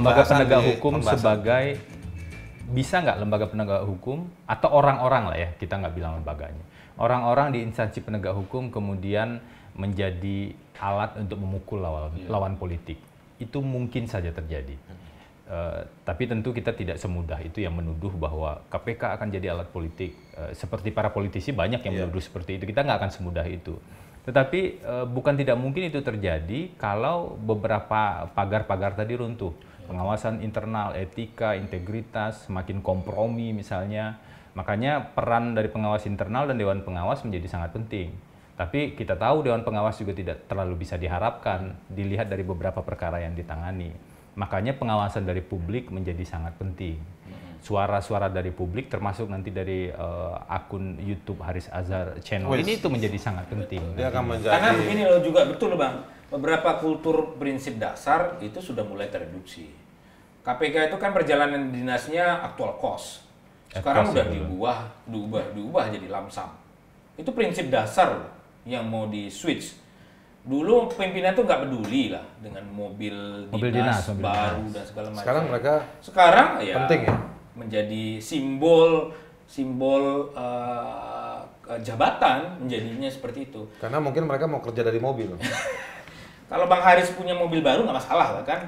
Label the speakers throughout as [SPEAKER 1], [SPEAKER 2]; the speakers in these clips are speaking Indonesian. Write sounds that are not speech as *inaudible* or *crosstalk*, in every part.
[SPEAKER 1] lembaga penegak hukum
[SPEAKER 2] pembahasan.
[SPEAKER 1] sebagai bisa nggak lembaga penegak hukum atau orang-orang lah ya kita nggak bilang lembaganya. Orang-orang di instansi penegak hukum kemudian menjadi alat untuk memukul lawan, lawan politik. Itu mungkin saja terjadi. Eh, tapi tentu kita tidak semudah itu yang menuduh bahwa KPK akan jadi alat politik. Eh, seperti para politisi banyak yang menuduh seperti itu. Kita nggak akan semudah itu. Tetapi eh, bukan tidak mungkin itu terjadi kalau beberapa pagar-pagar tadi runtuh pengawasan internal, etika, integritas, semakin kompromi misalnya. Makanya peran dari pengawas internal dan dewan pengawas menjadi sangat penting. Tapi kita tahu dewan pengawas juga tidak terlalu bisa diharapkan dilihat dari beberapa perkara yang ditangani. Makanya pengawasan dari publik menjadi sangat penting. Suara-suara dari publik termasuk nanti dari eh, akun YouTube Haris Azhar channel
[SPEAKER 2] Wih.
[SPEAKER 1] ini itu menjadi sangat penting.
[SPEAKER 2] Dia akan menjadi
[SPEAKER 3] Karena begini loh juga betul bang, beberapa kultur prinsip dasar itu sudah mulai tereduksi. KPK itu kan perjalanan dinasnya aktual cost. Sekarang udah
[SPEAKER 1] ya,
[SPEAKER 3] diubah, diubah, diubah jadi lamsam. Itu prinsip dasar yang mau di switch. Dulu pimpinan tuh nggak peduli lah dengan mobil,
[SPEAKER 1] Mobil
[SPEAKER 3] dinas,
[SPEAKER 1] dinas, mobil
[SPEAKER 3] baru
[SPEAKER 1] dinas.
[SPEAKER 3] dan segala macam.
[SPEAKER 2] sekarang mereka
[SPEAKER 3] Sekarang ya
[SPEAKER 2] Penting ya?
[SPEAKER 3] menjadi simbol simbol eh, jabatan menjadinya seperti itu.
[SPEAKER 2] karena mungkin mereka mau kerja dari mobil. *laughs*
[SPEAKER 3] Kalau Bang Haris punya mobil baru nggak masalah lah kan?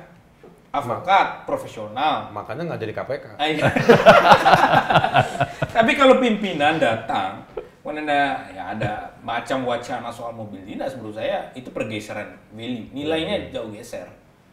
[SPEAKER 3] Advokat, profesional.
[SPEAKER 2] Makanya nggak jadi KPK.
[SPEAKER 3] Ah, iya. *laughs* Tapi kalau pimpinan datang, ada ya ada macam wacana soal mobil dinas menurut saya itu pergeseran value. Nilainya jauh geser.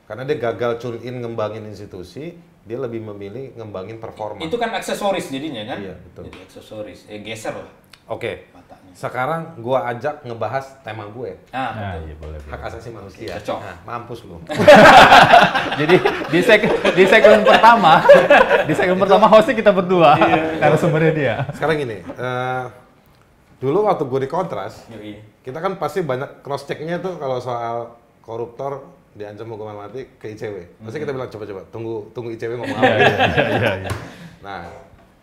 [SPEAKER 2] Karena dia gagal tune in ngembangin institusi, dia lebih memilih ngembangin performa.
[SPEAKER 3] Itu kan aksesoris jadinya kan?
[SPEAKER 2] Iya, betul.
[SPEAKER 3] Jadi aksesoris, eh, geser lah
[SPEAKER 2] Oke,
[SPEAKER 3] matanya.
[SPEAKER 2] sekarang gua ajak ngebahas tema gue,
[SPEAKER 3] Ah,
[SPEAKER 1] Nah,
[SPEAKER 3] betul.
[SPEAKER 1] iya boleh. boleh.
[SPEAKER 2] hak asasi manusia.
[SPEAKER 3] Cocok.
[SPEAKER 2] Nah, mampus lu. *laughs*
[SPEAKER 1] Jadi di segmen di segmen pertama, di segmen pertama hostnya kita berdua, karena sumbernya dia.
[SPEAKER 2] Sekarang gini, eh, dulu waktu gue di Kontras,
[SPEAKER 3] Yoi.
[SPEAKER 2] kita kan pasti banyak cross checknya tuh kalau soal koruptor diancam hukuman mati ke ICW. Pasti kita bilang coba-coba tunggu tunggu ICW ngomong apa. gitu.
[SPEAKER 1] Iya, iya.
[SPEAKER 2] Nah,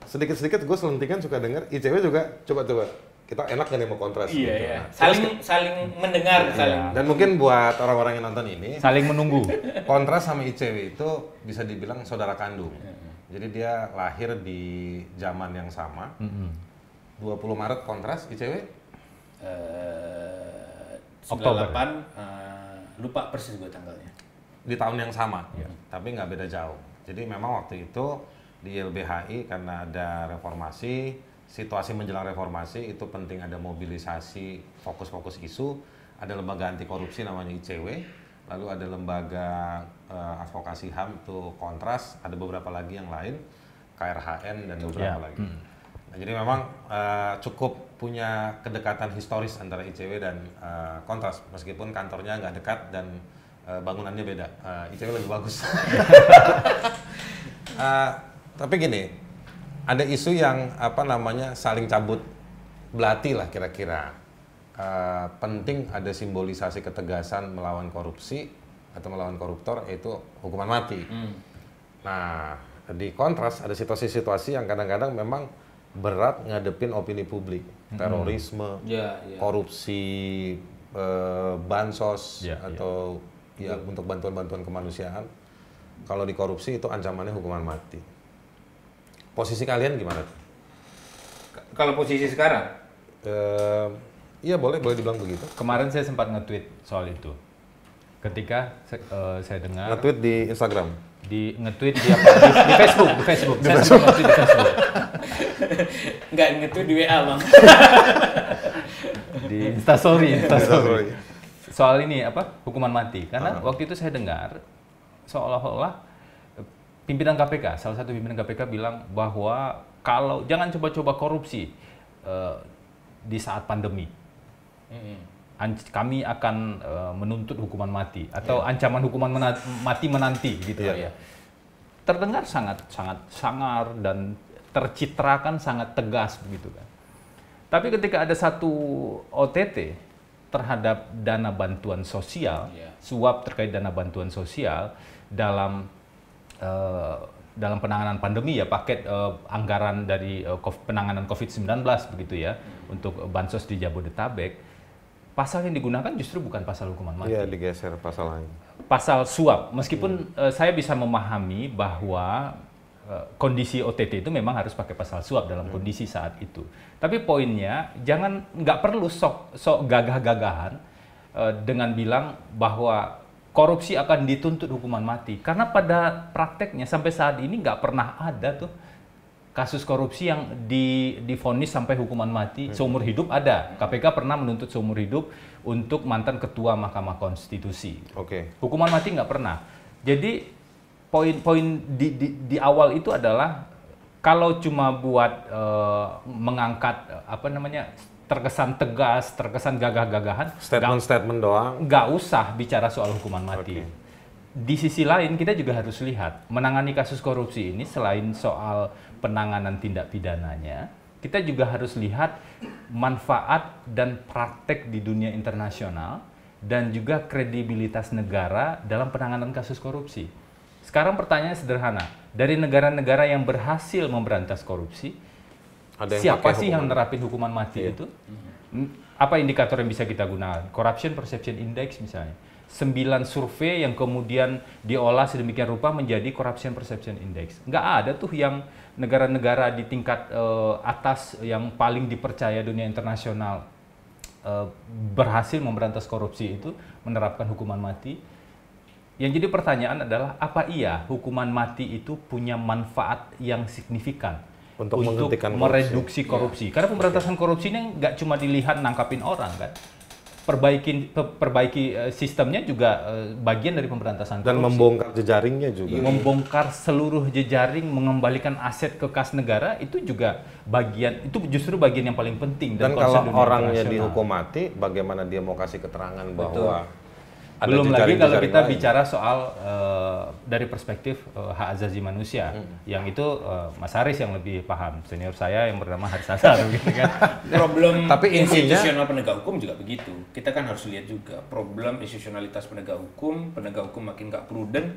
[SPEAKER 2] sedikit-sedikit gue selentingan suka denger ICW juga coba-coba kita enak gak nih mau kontras
[SPEAKER 3] Iya,
[SPEAKER 2] gitu.
[SPEAKER 3] iya.
[SPEAKER 2] Nah,
[SPEAKER 3] Saling saling mendengar, saling.
[SPEAKER 2] Dan mungkin buat orang-orang yang nonton ini,
[SPEAKER 1] Saling menunggu. *laughs*
[SPEAKER 2] Kontras sama ICW itu bisa dibilang saudara kandung. Jadi dia lahir di zaman yang sama. 20 Maret Kontras ICW
[SPEAKER 3] Eh,
[SPEAKER 1] Oktober.
[SPEAKER 3] 98 eh, lupa persis gue tanggalnya.
[SPEAKER 2] di tahun yang sama, tapi nggak beda jauh. Jadi memang waktu itu di LBHI karena ada reformasi, situasi menjelang reformasi itu penting ada mobilisasi fokus-fokus isu, ada lembaga anti korupsi namanya ICW, lalu ada lembaga eh, advokasi HAM itu Kontras, ada beberapa lagi yang lain, KRHN dan beberapa
[SPEAKER 1] Ya.
[SPEAKER 2] lagi. Nah, jadi memang eh, cukup punya kedekatan historis antara ICW dan eh, Kontras, meskipun kantornya nggak dekat dan eh, bangunannya beda. Eh, ICW lebih bagus. *laughs* Eh, tapi gini, ada isu yang apa namanya saling cabut belati lah kira-kira. Eh, penting ada simbolisasi ketegasan melawan korupsi atau melawan koruptor yaitu hukuman mati. Nah, di kontras ada situasi-situasi yang kadang-kadang memang berat ngadepin opini publik, terorisme,
[SPEAKER 3] Ya, ya.
[SPEAKER 2] korupsi, eh, bansos
[SPEAKER 1] Ya,
[SPEAKER 2] atau ya untuk bantuan-bantuan kemanusiaan. Kalau dikorupsi itu ancamannya hukuman mati. Posisi kalian gimana?
[SPEAKER 3] K- Kalau posisi sekarang,
[SPEAKER 2] Eh, iya boleh, boleh dibilang begitu.
[SPEAKER 1] Kemarin saya sempat nge-tweet soal itu. Ketika eh, saya dengar
[SPEAKER 2] Nge-tweet di Instagram.
[SPEAKER 1] di nge-tweet di, apa, di, di Facebook, di Facebook. Saya sempat nge-tweet di Facebook.
[SPEAKER 3] Nggak gitu di WA bang.
[SPEAKER 1] Di Instastory, Instastory. Soal ini apa? Hukuman mati. Karena waktu itu saya dengar seolah-olah eh, pimpinan KPK, salah satu pimpinan KPK bilang bahwa kalau jangan coba-coba korupsi eh, di saat pandemi. Anc- kami akan eh, menuntut hukuman mati atau ancaman hukuman mena- mati menanti gitu
[SPEAKER 2] Iya.
[SPEAKER 1] ya. Terdengar sangat sangat sangar dan tercitrakan sangat tegas begitu kan. Tapi ketika ada satu OTT terhadap dana bantuan sosial,
[SPEAKER 3] Iya.
[SPEAKER 1] suap terkait dana bantuan sosial dalam eh, dalam penanganan pandemi ya paket eh, anggaran dari kov- penanganan COVID-19 begitu ya untuk eh, bansos di Jabodetabek pasal yang digunakan justru bukan pasal hukuman mati
[SPEAKER 2] Iya digeser pasal lain.
[SPEAKER 1] pasal suap. Meskipun uh, saya bisa memahami bahwa uh, kondisi OTT itu memang harus pakai pasal suap dalam kondisi saat itu. Tapi poinnya jangan nggak perlu sok sok gagah-gagahan uh, dengan bilang bahwa korupsi akan dituntut hukuman mati. Karena pada prakteknya sampai saat ini nggak pernah ada tuh kasus korupsi yang di difonis sampai hukuman mati seumur hidup ada. KPK pernah menuntut seumur hidup untuk mantan ketua Mahkamah Konstitusi.
[SPEAKER 2] Oke.
[SPEAKER 1] Hukuman mati nggak pernah. Jadi poin-poin di, di, di awal itu adalah kalau cuma buat eh, mengangkat eh, apa namanya terkesan tegas, terkesan gagah-gagahan,
[SPEAKER 2] Statement-statement doang.
[SPEAKER 1] nggak usah bicara soal hukuman mati.
[SPEAKER 2] Oke.
[SPEAKER 1] Di sisi lain kita juga harus lihat menangani kasus korupsi ini selain soal penanganan tindak pidananya, kita juga harus lihat manfaat dan praktek di dunia internasional dan juga kredibilitas negara dalam penanganan kasus korupsi. Sekarang pertanyaannya sederhana, dari negara-negara yang berhasil memberantas korupsi,
[SPEAKER 2] Ada yang
[SPEAKER 1] siapa sih
[SPEAKER 2] hukuman.
[SPEAKER 1] yang nerapin hukuman mati
[SPEAKER 2] Iya.
[SPEAKER 1] itu? Apa indikator yang bisa kita gunakan? Corruption Perception Index misalnya. Sembilan survei yang kemudian diolah sedemikian rupa menjadi Corruption Perception Index. Nggak ada tuh yang negara-negara di tingkat eh, atas yang paling dipercaya dunia internasional eh, berhasil memberantas korupsi itu menerapkan hukuman mati. Yang jadi pertanyaan adalah apa iya hukuman mati itu punya manfaat yang signifikan
[SPEAKER 2] Untuk korupsi.
[SPEAKER 1] mereduksi korupsi? Karena pemberantasan korupsi ini nggak cuma dilihat nangkapin orang kan, perbaikin pe- perbaiki eh, sistemnya juga eh, bagian dari pemberantasan
[SPEAKER 2] Dan
[SPEAKER 1] korupsi.
[SPEAKER 2] membongkar jejaringnya juga.
[SPEAKER 1] membongkar seluruh jejaring, mengembalikan aset ke kas negara itu juga bagian itu justru bagian yang paling penting
[SPEAKER 2] Dan
[SPEAKER 1] concern
[SPEAKER 2] kalau orangnya dihukum mati, bagaimana dia mau kasih keterangan bahwa ada
[SPEAKER 1] Belum lagi kalau kita
[SPEAKER 2] lain?
[SPEAKER 1] bicara soal eh, dari perspektif eh, hak azazi manusia,
[SPEAKER 2] Hmm.
[SPEAKER 1] yang itu eh, Mas Haris yang lebih paham, senior saya yang bernama Haris Azhar *laughs* gitu kan.
[SPEAKER 3] Problem
[SPEAKER 2] Tapi
[SPEAKER 3] institusional penegak hukum juga begitu. Kita kan harus lihat juga problem institusionalitas penegak hukum, penegak hukum makin nggak prudent,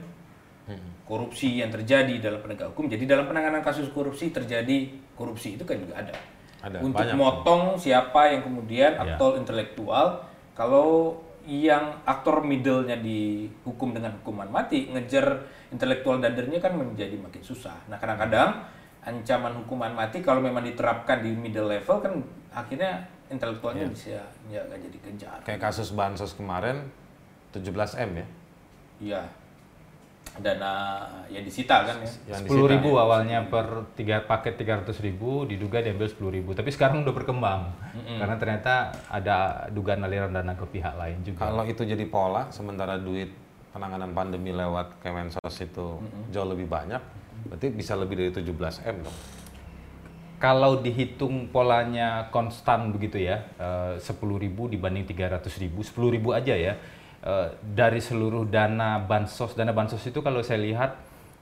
[SPEAKER 3] korupsi yang terjadi dalam penegak hukum. Jadi dalam penanganan kasus korupsi terjadi korupsi itu kan juga ada.
[SPEAKER 2] Ada,
[SPEAKER 3] Untuk
[SPEAKER 2] banyak.
[SPEAKER 3] motong siapa yang kemudian
[SPEAKER 1] Ya.
[SPEAKER 3] aktor intelektual, kalau yang aktor middle-nya dihukum dengan hukuman mati, ngejar intelektual dadernya kan menjadi makin susah. Nah kadang-kadang ancaman hukuman mati kalau memang diterapkan di middle level kan akhirnya intelektualnya bisa ya nggak jadi kejar.
[SPEAKER 2] Kayak kasus bansos kemarin 17 m ya.
[SPEAKER 3] Iya. Dana yang disita kan ya.
[SPEAKER 1] Sepuluh ribu awalnya per tiga paket tiga ratus ribu diduga diambil sepuluh ribu, tapi sekarang udah berkembang karena ternyata ada dugaan aliran dana ke pihak lain juga.
[SPEAKER 2] Kalau itu jadi pola, sementara duit penanganan pandemi lewat Kemensos itu jauh lebih banyak, berarti bisa lebih dari 17 m dong.
[SPEAKER 1] Kalau dihitung polanya konstan begitu ya, sepuluh ribu dibanding tiga ratus ribu, sepuluh ribu aja ya eh, dari seluruh dana bansos. Dana bansos itu kalau saya lihat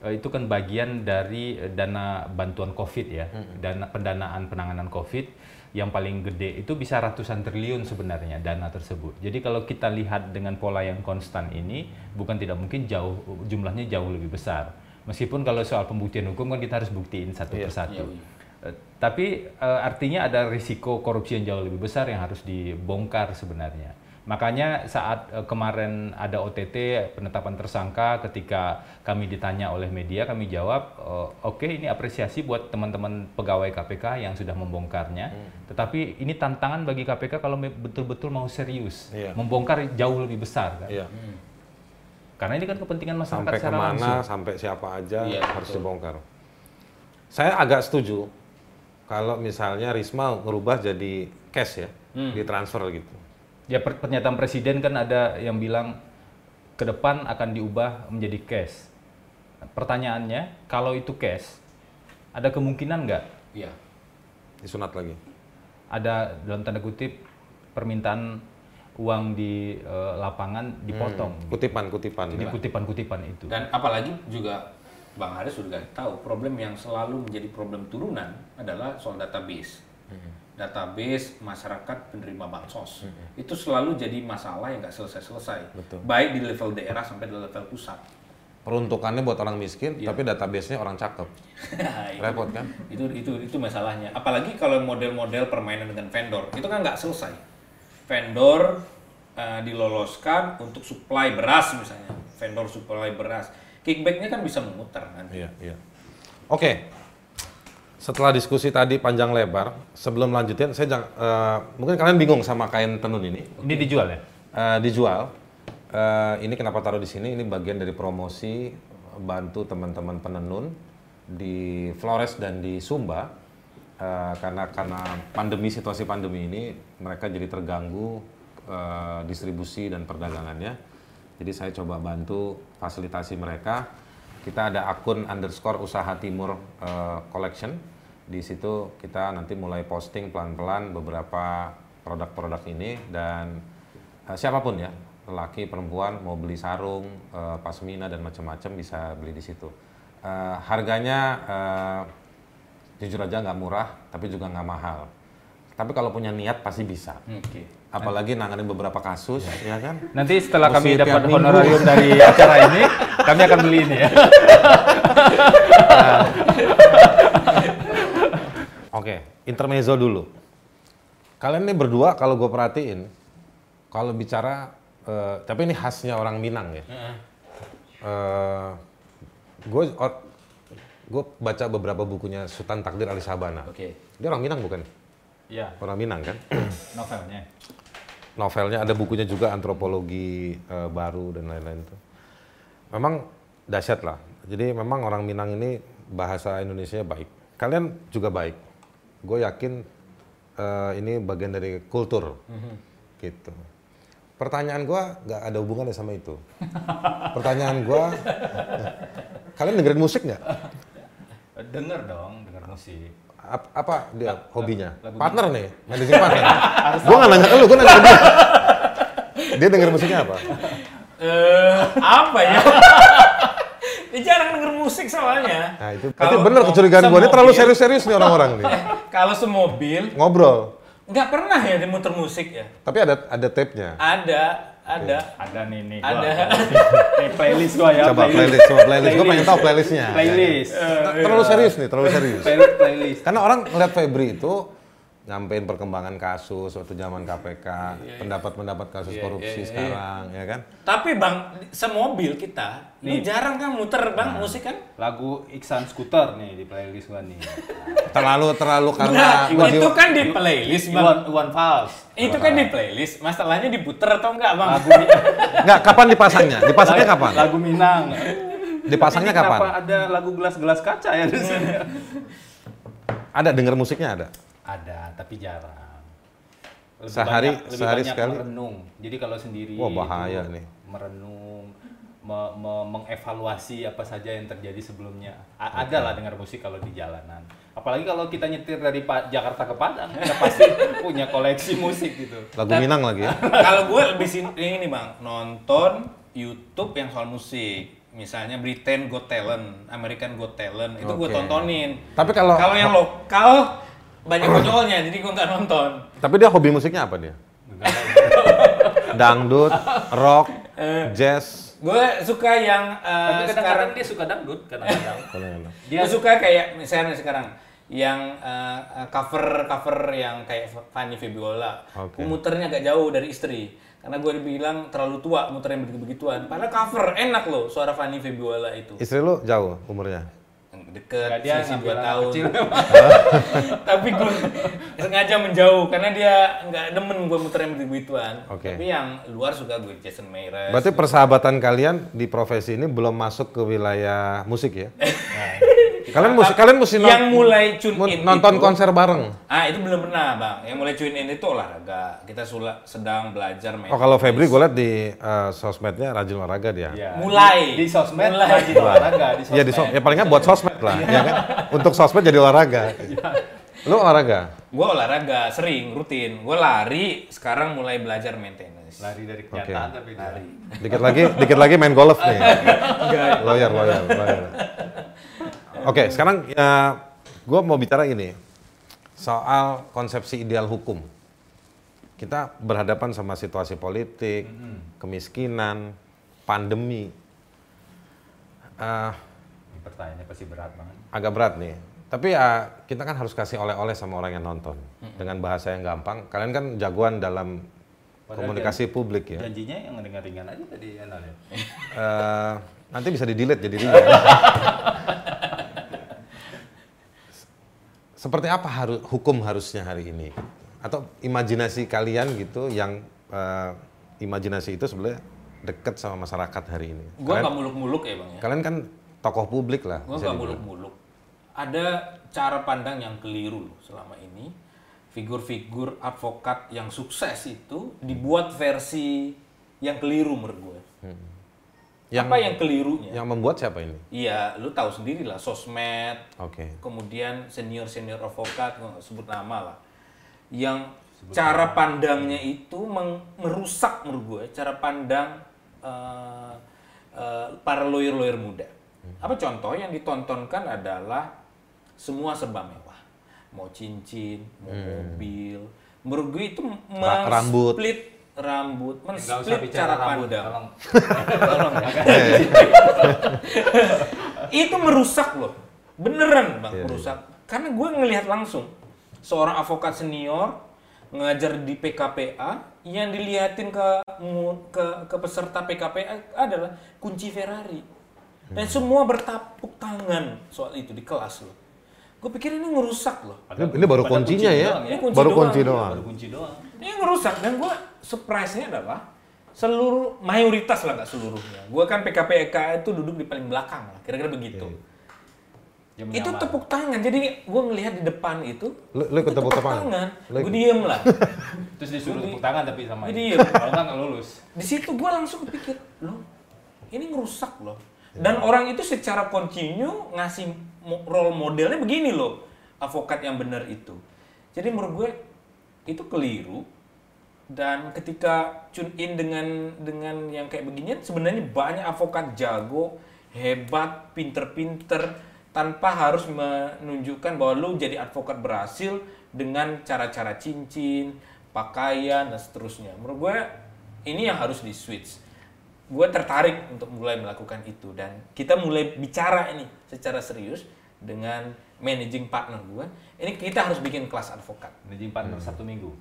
[SPEAKER 1] eh, itu kan bagian dari eh, dana bantuan COVID ya, dana pendanaan penanganan COVID yang paling gede itu bisa ratusan triliun sebenarnya dana tersebut. Jadi kalau kita lihat dengan pola yang konstan ini, bukan tidak mungkin jauh jumlahnya jauh lebih besar. Meskipun kalau soal pembuktian hukum kan kita harus buktiin satu
[SPEAKER 2] Iya.
[SPEAKER 1] persatu.
[SPEAKER 3] Iya, iya.
[SPEAKER 1] Eh, tapi artinya ada risiko korupsi yang jauh lebih besar yang harus dibongkar sebenarnya. Makanya saat eh, kemarin ada OTT penetapan tersangka ketika kami ditanya oleh media kami jawab eh, oke ini apresiasi buat teman-teman pegawai KPK yang sudah membongkarnya.
[SPEAKER 2] Hmm.
[SPEAKER 1] Tetapi ini tantangan bagi KPK kalau betul-betul mau serius
[SPEAKER 2] Iya.
[SPEAKER 1] membongkar jauh lebih besar kan.
[SPEAKER 2] Iya.
[SPEAKER 1] Karena ini kan kepentingan masyarakat
[SPEAKER 2] Sampai
[SPEAKER 1] secara
[SPEAKER 2] ke mana,
[SPEAKER 1] langsung.
[SPEAKER 2] sampai siapa aja
[SPEAKER 3] Iya,
[SPEAKER 2] harus
[SPEAKER 3] betul.
[SPEAKER 2] dibongkar. Saya agak setuju kalau misalnya Risma ngerubah jadi cash ya, ditransfer gitu.
[SPEAKER 1] Ya per- pernyataan presiden kan ada yang bilang ke depan akan diubah menjadi cash. Pertanyaannya, kalau itu cash, ada kemungkinan nggak
[SPEAKER 3] Iya.
[SPEAKER 2] Disunat lagi.
[SPEAKER 1] ada dalam tanda kutip permintaan uang di eh, lapangan dipotong?
[SPEAKER 2] Kutipan-kutipan.
[SPEAKER 1] Jadi
[SPEAKER 2] ya.
[SPEAKER 1] kutipan-kutipan itu.
[SPEAKER 3] Dan apalagi juga Bang Haris sudah tahu problem yang selalu menjadi problem turunan adalah soal database. Database masyarakat penerima bansos itu selalu jadi masalah yang nggak selesai-selesai. Baik di level daerah sampai di level pusat.
[SPEAKER 2] Peruntukannya buat orang miskin,
[SPEAKER 3] Iya.
[SPEAKER 2] tapi database-nya orang cakep. *laughs*
[SPEAKER 3] Itu-
[SPEAKER 2] Repot kan?
[SPEAKER 3] itu itu itu masalahnya apalagi kalau model-model permainan dengan vendor itu kan nggak selesai vendor eh, diloloskan untuk supply beras misalnya vendor suplai beras. Kickbacknya kan bisa memutar nanti.
[SPEAKER 2] Iya, iya. Oke. Setelah diskusi tadi panjang lebar, sebelum lanjutin, saya jang, eh, mungkin kalian bingung sama kain tenun ini.
[SPEAKER 1] Ini dijual ya?
[SPEAKER 2] Eh, dijual. Eh, ini kenapa taruh di sini? Ini bagian dari promosi bantu teman-teman penenun di Flores dan di Sumba. Eh, karena karena pandemi situasi pandemi ini mereka jadi terganggu eh, distribusi dan perdagangannya. Jadi saya coba bantu fasilitasi mereka. Kita ada akun underscore usaha timur eh, collection. Di situ kita nanti mulai posting pelan-pelan beberapa produk-produk ini dan eh, siapa pun ya, lelaki, perempuan mau beli sarung, eh, pasmina dan macam-macam bisa beli di situ. Eh, harganya eh, jujur aja nggak murah, tapi juga nggak mahal. Tapi kalau punya niat pasti bisa.
[SPEAKER 3] Oke.
[SPEAKER 2] Apalagi nanganin beberapa kasus, ya kan?
[SPEAKER 1] Nanti setelah kami
[SPEAKER 2] Mesti
[SPEAKER 1] dapat honorarium dari acara ini, *laughs* kami akan beli ini ya. *laughs*
[SPEAKER 2] Oke, intermezzo dulu. Kalian ini berdua kalau gue perhatiin, kalau bicara, eh, tapi ini khasnya orang Minang ya. gue gue baca beberapa bukunya Sultan Takdir Ali Sabana.
[SPEAKER 3] Oke.
[SPEAKER 2] Dia orang Minang bukan?
[SPEAKER 1] Iya,
[SPEAKER 2] Orang Minang kan? *clears throat*
[SPEAKER 1] novelnya.
[SPEAKER 2] Novelnya ada bukunya juga antropologi eh, baru dan lain-lain itu. Memang dahsyat lah. Jadi memang orang Minang ini bahasa Indonesia baik. Kalian juga baik. Gue yakin eh, ini bagian dari kultur, gitu. Pertanyaan gue nggak ada hubungannya sama itu. *laughs* Pertanyaan gue, kalian dengerin musik nggak?
[SPEAKER 1] Denger dong, denger musik.
[SPEAKER 2] Ap- apa dia hobinya?
[SPEAKER 1] lagu
[SPEAKER 2] partner nih, *laughs* managing partner. gue nggak nanya ke lu, gue nanya ke dia. Dia denger musiknya apa? *laughs*
[SPEAKER 3] Eh, apa ya? *laughs* Dia jarang denger musik soalnya.
[SPEAKER 2] Nah itu berarti
[SPEAKER 3] Kalau
[SPEAKER 2] bener kecurigaan gue, ini terlalu serius-serius nih orang-orang nih. *laughs*
[SPEAKER 3] Kalau semobil
[SPEAKER 2] Ngobrol,
[SPEAKER 3] nggak pernah ya dia muter musik ya.
[SPEAKER 2] tapi ada ada tape-nya.
[SPEAKER 3] Ada, ada.
[SPEAKER 1] Ada nih nih.
[SPEAKER 3] Ada.
[SPEAKER 1] Nih playlist gua ya.
[SPEAKER 2] Coba playlist, coba playlist. Gue pengen tahu playlistnya.
[SPEAKER 1] Playlist.
[SPEAKER 2] Ter- Terlalu serius nih, terlalu serius.
[SPEAKER 1] Playlist. playlist.
[SPEAKER 2] Karena orang ngeliat Febri itu nyampein perkembangan kasus waktu zaman KPK, pendapat-pendapat kasus korupsi sekarang, ya kan?
[SPEAKER 3] Tapi bang, semobil kita, ini jarang kan muter bang musik kan?
[SPEAKER 1] Lagu Iksan Scooter nih di playlist gua nih. *laughs*
[SPEAKER 2] Terlalu terlalu
[SPEAKER 3] Nah,
[SPEAKER 2] karena
[SPEAKER 3] itu kan di playlist bang.
[SPEAKER 1] Iwan Iwan Fals.
[SPEAKER 3] Itu kan di playlist. Masalahnya diputer atau enggak bang?
[SPEAKER 1] Lagu Mi- *laughs*
[SPEAKER 2] nggak kapan dipasangnya? Dipasangnya kapan?
[SPEAKER 1] Lagu Minang.
[SPEAKER 2] Dipasangnya kapan?
[SPEAKER 1] Kenapa ada lagu gelas-gelas kaca ya di sini?
[SPEAKER 2] Ada denger musiknya ada.
[SPEAKER 1] Ada, tapi jarang. Lebih
[SPEAKER 2] Sehari-
[SPEAKER 1] banyak- lebih
[SPEAKER 2] sehari
[SPEAKER 1] banyak
[SPEAKER 2] sekali?
[SPEAKER 1] merenung. Jadi kalau sendiri
[SPEAKER 2] Wah, bahaya
[SPEAKER 1] itu
[SPEAKER 2] nih.
[SPEAKER 1] merenung, me- me- mengevaluasi apa saja yang terjadi sebelumnya. A- Ada lah dengar musik kalau di jalanan. Apalagi kalau kita nyetir dari Pa- Jakarta ke Padang, ya pasti *laughs* punya koleksi musik gitu.
[SPEAKER 2] Lagu Minang lagi ya. *laughs*
[SPEAKER 3] Kalau gue lebih ini bang, nonton YouTube yang soal musik. Misalnya Britain Got Talent, American Got Talent, itu gue
[SPEAKER 2] Oke.
[SPEAKER 3] tontonin.
[SPEAKER 2] Tapi kalau
[SPEAKER 3] Kalau yang lokal banyak konyolnya, jadi gue nggak nonton.
[SPEAKER 2] tapi dia hobi musiknya apa dia? Dangdut, rock, jazz.
[SPEAKER 3] Gue suka yang eh,
[SPEAKER 1] Tapi
[SPEAKER 3] sekarang
[SPEAKER 1] kadang-kadang dia suka dangdut kadang-kadang.
[SPEAKER 3] Dia suka kayak misalnya sekarang yang eh, eh, cover cover yang kayak Fanny Febiola. Gua muternya agak jauh dari istri karena gue dibilang terlalu tua muter yang begitu begituan. Padahal cover enak loh suara Fanny Febiola itu
[SPEAKER 2] Istri lu jauh umurnya?
[SPEAKER 3] Deket
[SPEAKER 1] Nggak, dia
[SPEAKER 3] selisih dua tahun.
[SPEAKER 1] kecil. *laughs*
[SPEAKER 3] Tapi gue sengaja menjauh karena dia nggak demen gue muter yang begitu begituan.
[SPEAKER 2] Oke.
[SPEAKER 3] Tapi yang luar suka gue Jason Mraz.
[SPEAKER 2] Berarti persahabatan kalian di profesi ini belum masuk ke wilayah musik ya? *laughs* kalian musik kalian mesti non-
[SPEAKER 3] yang mulai tune in
[SPEAKER 2] nonton
[SPEAKER 3] itu-
[SPEAKER 2] konser bareng.
[SPEAKER 3] Ah itu belum pernah bang. Yang mulai tune in itu olahraga. Kita sula, sedang belajar main.
[SPEAKER 2] Oh kalau Febri gue liat di eh, sosmednya rajin olahraga dia.
[SPEAKER 1] Iya.
[SPEAKER 3] Mulai.
[SPEAKER 1] di sosmed
[SPEAKER 3] Mulai.
[SPEAKER 1] rajin olahraga di
[SPEAKER 2] Iya di
[SPEAKER 1] sosmed.
[SPEAKER 2] sos- ya paling nggak buat sosmed lah, ya kan? *laughs* Untuk sosmed jadi olahraga. Lu olahraga?
[SPEAKER 3] Gue olahraga sering, rutin. Gue lari. Sekarang mulai belajar main tenis.
[SPEAKER 1] lari dari kenyataan tapi lari.
[SPEAKER 2] Dikit lagi, dikit lagi main golf nih. *laughs* lawyer, lawyer, lawyer. Oke, sekarang ya, gue mau bicara ini soal konsepsi ideal hukum. Kita berhadapan sama situasi politik, kemiskinan, pandemi.
[SPEAKER 1] Ini pertanyaannya pasti berat banget.
[SPEAKER 2] agak berat nih. Tapi ya kita kan harus kasih oleh-oleh sama orang yang nonton dengan bahasa yang gampang. Kalian kan jagoan dalam komunikasi publik ya.
[SPEAKER 1] Janjinya yang ringan-ringan aja tadi ya.
[SPEAKER 2] Eh, nanti bisa di delete jadi ringan. *laughs* Seperti apa harus hukum harusnya hari ini? Atau imajinasi kalian gitu yang eh, imajinasi itu sebenarnya dekat sama masyarakat hari ini.
[SPEAKER 3] Gue nggak muluk-muluk ya bang ya.
[SPEAKER 2] kalian kan tokoh publik lah.
[SPEAKER 3] Gue nggak
[SPEAKER 2] dibilang.
[SPEAKER 3] muluk-muluk. Ada cara pandang yang keliru loh selama ini. Figur-figur advokat yang sukses itu dibuat versi yang keliru menurut gue.
[SPEAKER 2] Yang,
[SPEAKER 3] Apa yang kelirunya?
[SPEAKER 2] yang membuat siapa ini?
[SPEAKER 3] Iya, lu tahu sendiri lah, sosmed,
[SPEAKER 2] Oke.
[SPEAKER 3] kemudian senior senior advokat nggak sebut nama lah. Yang cara pandangnya itu meng- merusak menurut gue cara pandang eh, eh, para lawyer lawyer muda apa contoh yang ditontonkan adalah semua serba mewah. Mau cincin mau mobil. Menurut gue itu
[SPEAKER 2] Ra- rambut.
[SPEAKER 3] men-split
[SPEAKER 1] bicara
[SPEAKER 3] cara
[SPEAKER 1] rambut,
[SPEAKER 3] pandang
[SPEAKER 1] tolong.
[SPEAKER 3] Tolong ya. *laughs* itu merusak loh beneran bang
[SPEAKER 2] Iya,
[SPEAKER 3] merusak karena gue ngelihat langsung seorang avokat senior ngajar di PKPA yang dilihatin ke ke, ke peserta PKPA adalah kunci Ferrari dan
[SPEAKER 2] Hmm.
[SPEAKER 3] semua bertapuk tangan soal itu di kelas loh gue pikir ini ngerusak loh
[SPEAKER 2] Ini, ini baru kuncinya
[SPEAKER 1] kunci
[SPEAKER 2] ya.
[SPEAKER 1] doang
[SPEAKER 3] Ini kunci
[SPEAKER 2] baru
[SPEAKER 3] doang.
[SPEAKER 2] kunci doang.
[SPEAKER 1] Baru kunci doang.
[SPEAKER 3] ini ngerusak dan gue surprise-nya adalah seluruh mayoritas lah nggak seluruhnya gue kan PKPK itu duduk di paling belakang lah kira-kira begitu
[SPEAKER 1] Yang
[SPEAKER 3] itu
[SPEAKER 1] menyamar.
[SPEAKER 3] tepuk tangan jadi gue ngelihat di depan itu
[SPEAKER 2] Lu, lu ikut
[SPEAKER 3] itu
[SPEAKER 2] tepuk tangan? Lu
[SPEAKER 3] gue diem lah *laughs*
[SPEAKER 1] Terus disuruh tepuk tangan tapi sama
[SPEAKER 3] Jadi
[SPEAKER 1] ini.
[SPEAKER 3] diem.
[SPEAKER 1] Kalau nggak nggak lulus.
[SPEAKER 3] di situ gue langsung kepikir loh ini ngerusak loh dan orang itu secara kontinu ngasih role modelnya begini loh avokat yang benar itu. Jadi menurut gue itu keliru. Dan ketika tune in dengan dengan yang kayak beginian sebenarnya banyak avokat jago hebat pinter-pinter tanpa harus menunjukkan bahwa lu jadi advokat berhasil dengan cara-cara cincin pakaian dan seterusnya. Menurut gue ini yang harus di switch gue tertarik untuk mulai melakukan itu. Dan kita mulai bicara ini secara serius dengan managing partner gue ini kita harus bikin kelas advokat.
[SPEAKER 1] Managing partner Sabtu Minggu.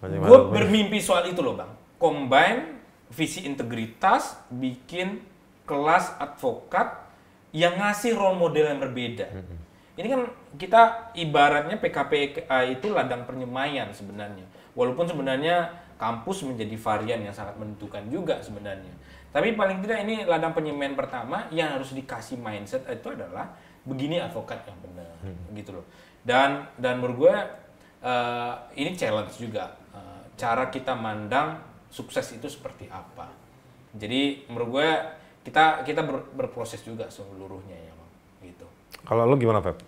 [SPEAKER 2] Banyak
[SPEAKER 3] gue bermimpi soal itu loh bang. Combine visi integritas bikin kelas advokat yang ngasih role model yang berbeda. Ini kan kita ibaratnya PKPA itu ladang pernyemaian sebenarnya. Walaupun sebenarnya kampus menjadi varian yang sangat menentukan juga sebenarnya tapi paling tidak ini ladang penyemaian pertama yang harus dikasih mindset itu adalah begini advokat yang benar gitu loh dan dan menurut gue eh, ini challenge juga Eh, cara kita mandang sukses itu seperti apa jadi menurut gue kita kita ber- berproses juga seluruhnya ya Bang. gitu
[SPEAKER 2] Kalau lu gimana, Feb?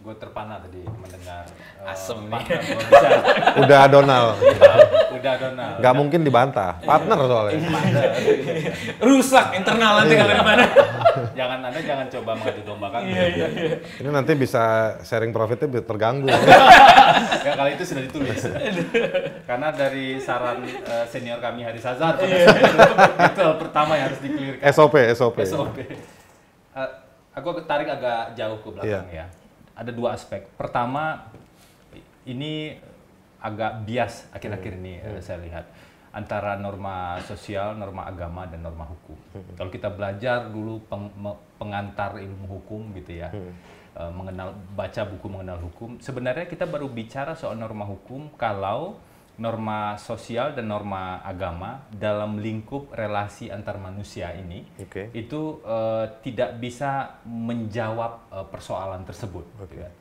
[SPEAKER 1] Gue terpana tadi mendengar eh,
[SPEAKER 3] Asem nih.
[SPEAKER 1] partner gua *laughs* bisa.
[SPEAKER 2] Udah Donald.
[SPEAKER 1] Udah Donald.
[SPEAKER 2] Nggak mungkin dibantah. Partner soalnya. *laughs*
[SPEAKER 3] rusak internal nanti kalau di mana *laughs*
[SPEAKER 1] jangan Anda jangan coba mengadu dombakan.
[SPEAKER 3] iya iya iya
[SPEAKER 2] Ini nanti bisa sharing profitnya terganggu.
[SPEAKER 1] Ya kali itu sudah ditulis. Karena dari saran eh, senior kami Haris Azhar pada
[SPEAKER 3] Iya.
[SPEAKER 1] saat itu, itu pertama yang harus dikelirkan.
[SPEAKER 2] SOP, SOP.
[SPEAKER 1] SOP. Eh, aku tarik agak jauh ke belakang ya. Ada dua aspek. Pertama, ini agak bias akhir-akhir ini eh, saya lihat antara norma sosial, norma agama dan norma hukum. Kalau kita belajar dulu peng- pengantar ilmu hukum gitu ya, eh, mengenal baca buku mengenal hukum, sebenarnya kita baru bicara soal norma hukum kalau norma sosial dan norma agama dalam lingkup relasi antar manusia ini
[SPEAKER 2] Oke.
[SPEAKER 1] itu eh, tidak bisa menjawab eh, persoalan tersebut. gitu kan.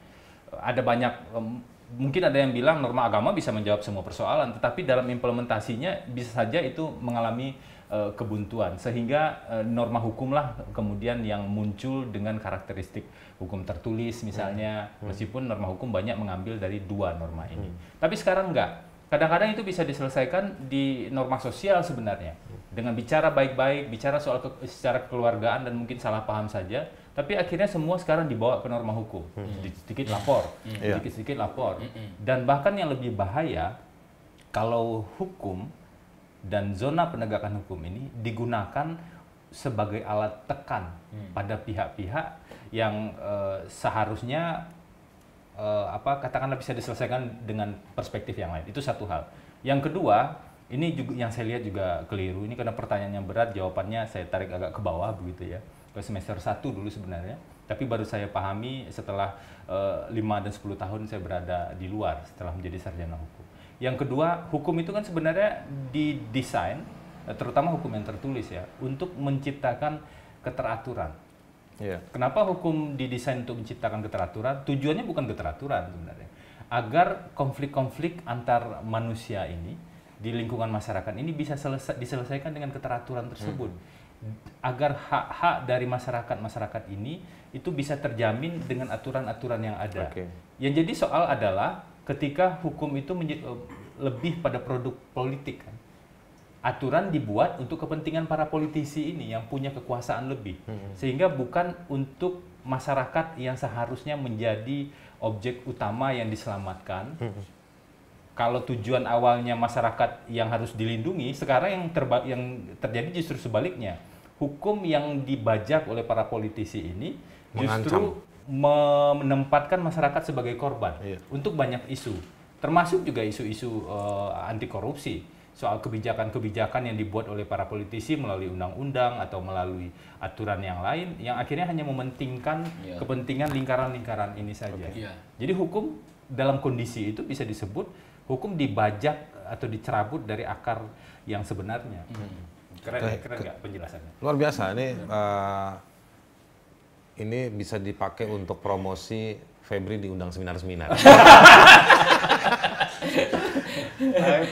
[SPEAKER 1] Ada banyak em, mungkin ada yang bilang norma agama bisa menjawab semua persoalan, tetapi dalam implementasinya bisa saja itu mengalami eh, kebuntuan sehingga eh, norma hukumlah kemudian yang muncul dengan karakteristik hukum tertulis misalnya meskipun norma hukum banyak mengambil dari dua norma ini. Tapi sekarang enggak. Kadang-kadang itu bisa diselesaikan di norma sosial sebenarnya. Dengan bicara baik-baik, bicara soal ke- secara kekeluargaan dan mungkin salah paham saja, tapi akhirnya semua sekarang dibawa ke norma hukum, sedikit-sedikit lapor,
[SPEAKER 2] Iya.
[SPEAKER 1] sedikit-sedikit lapor, dan bahkan yang lebih bahaya kalau hukum dan zona penegakan hukum ini digunakan sebagai alat tekan pada pihak-pihak yang eh, seharusnya eh, apa katakanlah bisa diselesaikan dengan perspektif yang lain itu satu hal Yang kedua, ini juga yang saya lihat juga keliru. Ini karena pertanyaan yang berat, jawabannya saya tarik agak ke bawah begitu ya. Ke semester 1 dulu sebenarnya. Tapi baru saya pahami setelah uh, 5 dan 10 tahun saya berada di luar setelah menjadi sarjana hukum. Yang kedua, hukum itu kan sebenarnya didesain, eh, terutama hukum yang tertulis ya, untuk menciptakan keteraturan. Yeah. Kenapa hukum didesain untuk menciptakan keteraturan? Tujuannya bukan keteraturan sebenarnya, agar konflik-konflik antar manusia ini di lingkungan masyarakat ini bisa selesai, diselesaikan dengan keteraturan tersebut. Hmm. Agar hak-hak dari masyarakat-masyarakat ini itu bisa terjamin dengan aturan-aturan yang ada. Okay. Yang jadi soal adalah ketika hukum itu eh, lebih pada produk politik kan. Aturan dibuat untuk kepentingan para politisi ini yang punya kekuasaan lebih. Hmm. Sehingga bukan untuk masyarakat yang seharusnya menjadi objek utama yang diselamatkan. Hmm kalau tujuan awalnya masyarakat yang harus dilindungi, sekarang yang terba yang terjadi justru sebaliknya. Hukum yang dibajak oleh para politisi ini justru menempatkan masyarakat sebagai korban iya. untuk banyak isu, termasuk juga isu-isu uh, anti korupsi soal kebijakan-kebijakan yang dibuat oleh para politisi melalui undang-undang atau melalui aturan yang lain yang akhirnya hanya mementingkan yeah. kepentingan lingkaran-lingkaran ini saja. Okay. Yeah. Jadi hukum dalam kondisi itu bisa disebut hukum dibajak atau dicerabut dari akar yang sebenarnya. Hmm. Keren, Ke, keren nggak penjelasannya?
[SPEAKER 2] Luar biasa ini uh, ini bisa dipakai untuk promosi Febri diundang seminar-seminar. *laughs*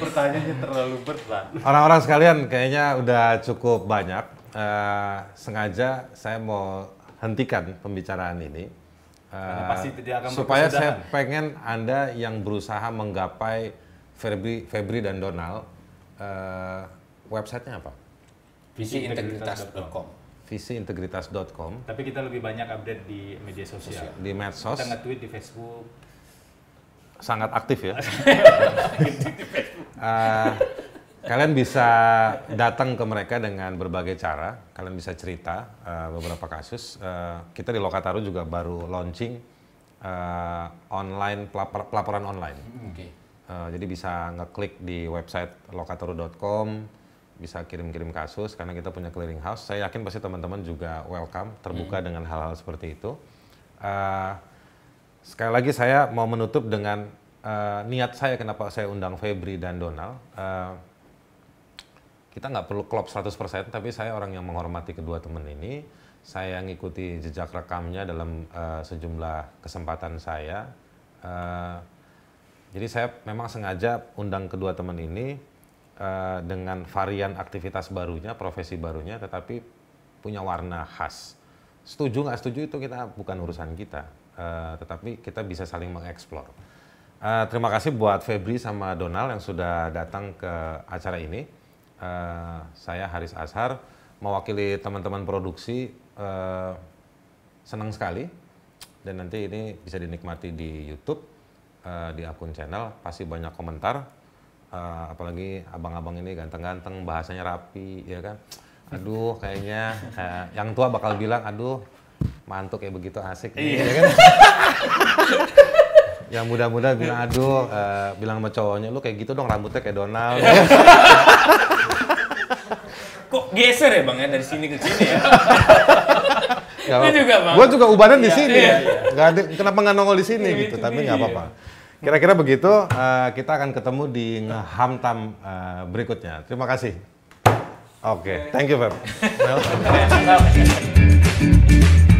[SPEAKER 1] pertanyaannya terlalu berat.
[SPEAKER 2] Orang-orang sekalian kayaknya udah cukup banyak. Uh, sengaja saya mau hentikan pembicaraan ini Uh, pasti tidak akan supaya saya pengen Anda yang berusaha menggapai Febri, Febri dan Donald, uh, websitenya apa?
[SPEAKER 3] Visiintegritas.com
[SPEAKER 2] Visiintegritas.com
[SPEAKER 1] Tapi kita lebih banyak update di media sosial.
[SPEAKER 2] Di medsos.
[SPEAKER 1] Kita nge-tweet di Facebook.
[SPEAKER 2] Sangat aktif ya. uh, *laughs* kalian bisa datang ke mereka dengan berbagai cara. Kalian bisa cerita uh, beberapa kasus. Uh, kita di Lokataru juga baru launching uh, online pelapor pelaporan online. Hmm, okay. Uh, jadi bisa ngeklik di website lokataru.com, bisa kirim-kirim kasus karena kita punya clearing house. Saya yakin pasti teman-teman juga welcome, terbuka hmm. dengan hal-hal seperti itu. Uh, sekali lagi saya mau menutup dengan uh, niat saya kenapa saya undang Febri dan Donald. Uh, kita nggak perlu klop 100%, tapi saya orang yang menghormati kedua teman ini. Saya ngikuti jejak rekamnya dalam uh, sejumlah kesempatan saya. Uh, jadi saya memang sengaja undang kedua teman ini uh, dengan varian aktivitas barunya, profesi barunya, tetapi punya warna khas. Setuju nggak setuju itu kita bukan urusan kita, uh, tetapi kita bisa saling mengeksplor. Uh, terima kasih buat Febri sama Donald yang sudah datang ke acara ini. Uh, saya Haris Ashar mewakili teman-teman produksi uh, senang sekali. Dan nanti ini bisa dinikmati di YouTube uh, di akun channel. Pasti banyak komentar. Uh, apalagi abang-abang ini ganteng-ganteng bahasanya rapi ya kan? Aduh kayaknya uh, yang tua bakal bilang aduh mantuk kayak begitu asik iya. ya kan *laughs* yang muda-muda bilang aduh uh, bilang sama cowoknya lu kayak gitu dong rambutnya kayak Donald *laughs*
[SPEAKER 3] Kok geser ya bang ya dari sini ke sini ya?
[SPEAKER 2] Gak juga bang. Gue juga ubanan di iya, sini. Iya, iya. Gak ada, kenapa nggak nongol di sini iya, gitu? Tapi nggak apa-apa. Kira-kira begitu. Uh, kita akan ketemu di ngehamtam uh, berikutnya. Terima kasih. Oke, okay. thank you Feb. *laughs*